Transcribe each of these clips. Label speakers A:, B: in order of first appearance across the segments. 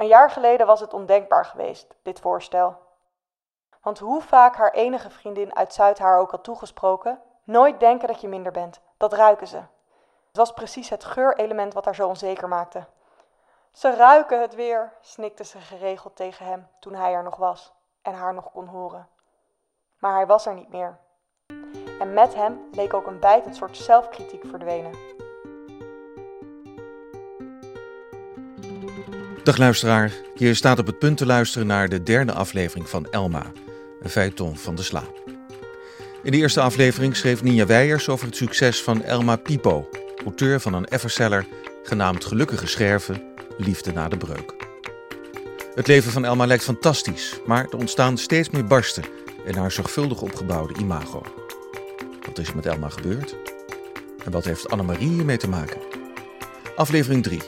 A: Een jaar geleden was het ondenkbaar geweest, dit voorstel. Want hoe vaak haar enige vriendin uit Zuid haar ook had toegesproken, nooit denken dat je minder bent, dat ruiken ze. Het was precies het geurelement wat haar zo onzeker maakte. Ze ruiken het weer, snikte ze geregeld tegen hem toen hij er nog was en haar nog kon horen. Maar hij was er niet meer. En met hem leek ook een bijtend soort zelfkritiek verdwenen.
B: Dag luisteraar, je staat op het punt te luisteren naar de derde aflevering van Elma, een feuilleton van de slaap. In de eerste aflevering schreef Ninja Weijers over het succes van Elma Pipo, auteur van een everseller genaamd Gelukkige Scherven, Liefde na de Breuk. Het leven van Elma lijkt fantastisch, maar er ontstaan steeds meer barsten in haar zorgvuldig opgebouwde imago. Wat is er met Elma gebeurd? En wat heeft Annemarie hiermee te maken? Aflevering 3,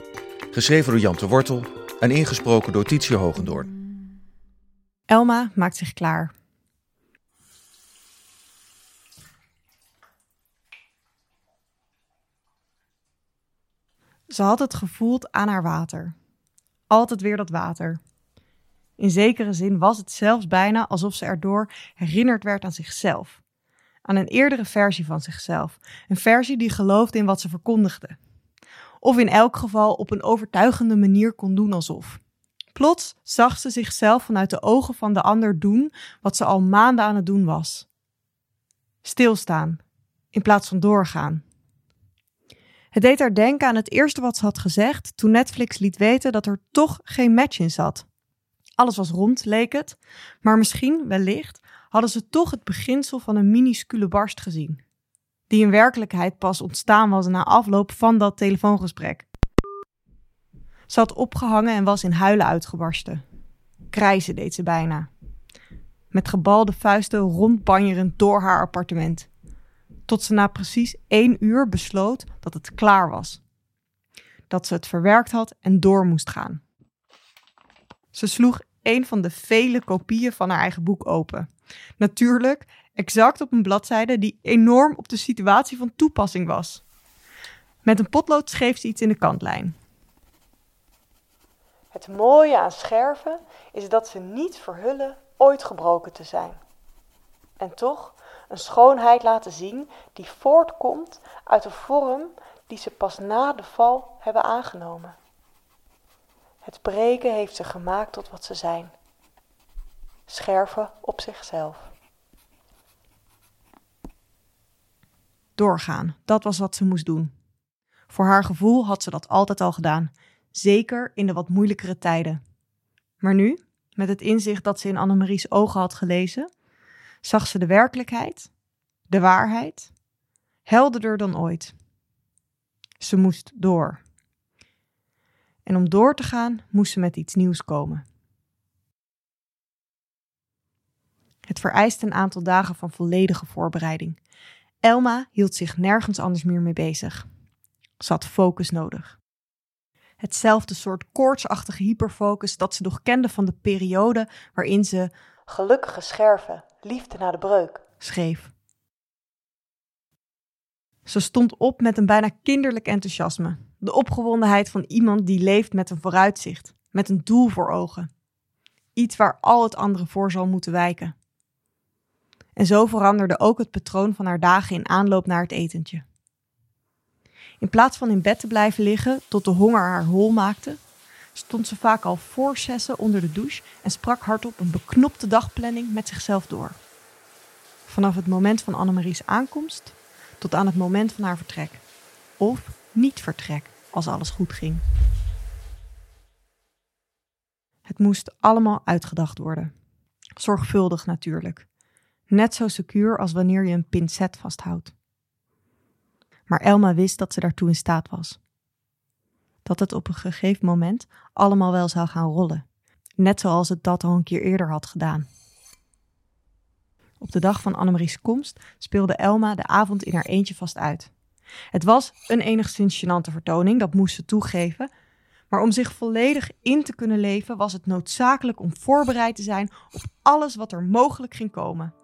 B: geschreven door Jan de Wortel en ingesproken door Tietje Hogendoorn.
C: Elma maakt zich klaar. Ze had het gevoeld aan haar water. Altijd weer dat water. In zekere zin was het zelfs bijna alsof ze erdoor herinnerd werd aan zichzelf. Aan een eerdere versie van zichzelf. Een versie die geloofde in wat ze verkondigde. Of in elk geval op een overtuigende manier kon doen alsof. Plots zag ze zichzelf vanuit de ogen van de ander doen wat ze al maanden aan het doen was. Stilstaan, in plaats van doorgaan. Het deed haar denken aan het eerste wat ze had gezegd toen Netflix liet weten dat er toch geen match in zat. Alles was rond, leek het, maar misschien, wellicht, hadden ze toch het beginsel van een minuscule barst gezien, die in werkelijkheid pas ontstaan was na afloop van dat telefoongesprek. Ze had opgehangen en was in huilen uitgebarsten. Krijzen deed ze bijna. Met gebalde vuisten rondbanjerend door haar appartement. Tot ze na precies één uur besloot dat het klaar was. Dat ze het verwerkt had en door moest gaan. Ze sloeg een van de vele kopieën van haar eigen boek open. Natuurlijk, exact op een bladzijde die enorm op de situatie van toepassing was. Met een potlood schreef ze iets in de kantlijn.
A: Het mooie aan scherven is dat ze niet verhullen ooit gebroken te zijn. En toch een schoonheid laten zien die voortkomt uit de vorm die ze pas na de val hebben aangenomen. Het breken heeft ze gemaakt tot wat ze zijn. Scherven op zichzelf.
C: Doorgaan, dat was wat ze moest doen. Voor haar gevoel had ze dat altijd al gedaan zeker in de wat moeilijkere tijden. Maar nu, met het inzicht dat ze in Annemarie's ogen had gelezen, zag ze de werkelijkheid, de waarheid, helderder dan ooit. Ze moest door. En om door te gaan, moest ze met iets nieuws komen. Het vereist een aantal dagen van volledige voorbereiding. Elma hield zich nergens anders meer mee bezig. Ze had focus nodig hetzelfde soort koortsachtige hyperfocus dat ze nog kende van de periode waarin ze
A: Gelukkige scherven, liefde na de breuk
C: schreef. Ze stond op met een bijna kinderlijk enthousiasme, de opgewondenheid van iemand die leeft met een vooruitzicht, met een doel voor ogen. Iets waar al het andere voor zal moeten wijken. En zo veranderde ook het patroon van haar dagen in aanloop naar het etentje. In plaats van in bed te blijven liggen tot de honger haar hol maakte, stond ze vaak al voor zessen onder de douche en sprak hardop een beknopte dagplanning met zichzelf door. Vanaf het moment van Annemarie's aankomst tot aan het moment van haar vertrek. Of niet vertrek, als alles goed ging. Het moest allemaal uitgedacht worden. Zorgvuldig natuurlijk. Net zo secuur als wanneer je een pincet vasthoudt maar Elma wist dat ze daartoe in staat was. Dat het op een gegeven moment allemaal wel zou gaan rollen, net zoals het dat al een keer eerder had gedaan. Op de dag van Annemarie's komst speelde Elma de avond in haar eentje vast uit. Het was een enigszins gênante vertoning, dat moest ze toegeven, maar om zich volledig in te kunnen leven was het noodzakelijk om voorbereid te zijn op alles wat er mogelijk ging komen.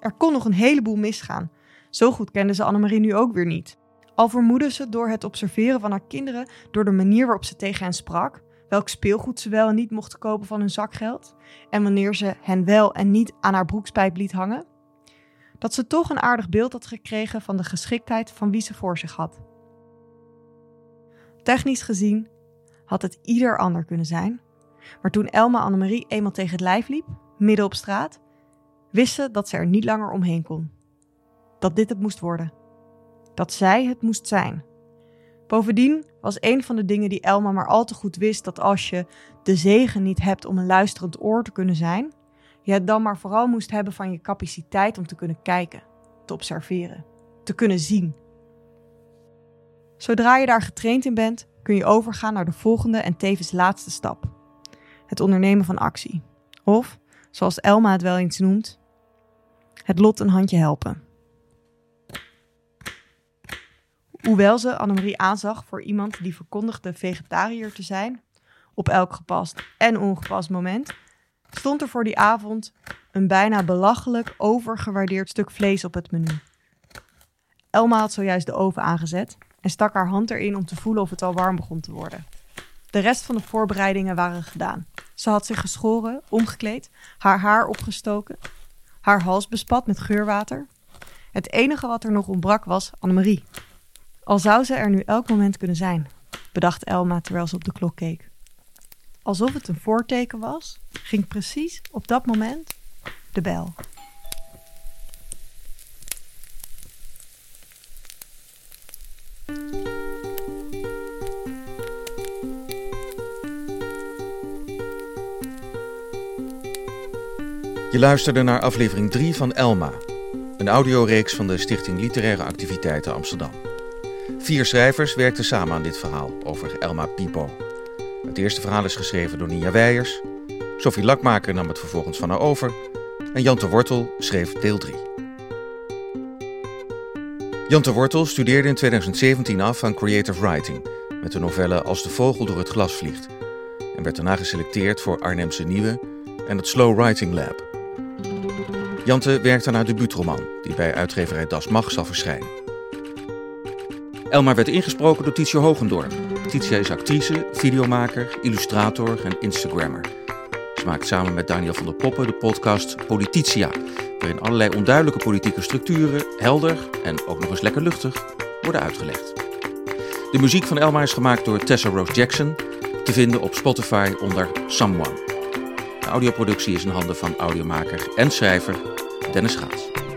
C: Er kon nog een heleboel misgaan, zo goed kende ze Annemarie nu ook weer niet. Al vermoedde ze door het observeren van haar kinderen, door de manier waarop ze tegen hen sprak, welk speelgoed ze wel en niet mochten kopen van hun zakgeld, en wanneer ze hen wel en niet aan haar broekspijp liet hangen, dat ze toch een aardig beeld had gekregen van de geschiktheid van wie ze voor zich had. Technisch gezien had het ieder ander kunnen zijn, maar toen Elma Annemarie eenmaal tegen het lijf liep, midden op straat, wist ze dat ze er niet langer omheen kon. Dat dit het moest worden. Dat zij het moest zijn. Bovendien was een van de dingen die Elma maar al te goed wist dat als je de zegen niet hebt om een luisterend oor te kunnen zijn, je het dan maar vooral moest hebben van je capaciteit om te kunnen kijken, te observeren, te kunnen zien. Zodra je daar getraind in bent, kun je overgaan naar de volgende en tevens laatste stap: het ondernemen van actie. Of, zoals Elma het wel eens noemt, het lot een handje helpen. Hoewel ze Annemarie aanzag voor iemand die verkondigde vegetariër te zijn, op elk gepast en ongepast moment, stond er voor die avond een bijna belachelijk overgewaardeerd stuk vlees op het menu. Elma had zojuist de oven aangezet en stak haar hand erin om te voelen of het al warm begon te worden. De rest van de voorbereidingen waren gedaan. Ze had zich geschoren, omgekleed, haar haar opgestoken, haar hals bespat met geurwater. Het enige wat er nog ontbrak was Annemarie. Al zou ze er nu elk moment kunnen zijn, bedacht Elma terwijl ze op de klok keek. Alsof het een voorteken was, ging precies op dat moment de bel.
B: Luisterde naar aflevering 3 van Elma, een audioreeks van de Stichting Literaire Activiteiten Amsterdam. Vier schrijvers werkten samen aan dit verhaal over Elma Pipo. Het eerste verhaal is geschreven door Nia Weijers. Sophie Lakmaker nam het vervolgens van haar over. En Jan de Wortel schreef deel 3. Jan de Wortel studeerde in 2017 af aan Creative Writing met de novelle Als de vogel door het glas vliegt en werd daarna geselecteerd voor Arnhemse Nieuwe en het Slow Writing Lab. Jante werkt aan haar debuutroman, die bij uitgeverij Das Mag zal verschijnen. Elma werd ingesproken door Titia Hogendorp. Titia is actrice, videomaker, illustrator en Instagrammer. Ze maakt samen met Daniel van der Poppen de podcast Polititia, waarin allerlei onduidelijke politieke structuren helder en ook nog eens lekker luchtig worden uitgelegd. De muziek van Elma is gemaakt door Tessa Rose Jackson, te vinden op Spotify onder Someone. De audioproductie is in handen van audiomaker en schrijver Dennis Gaats.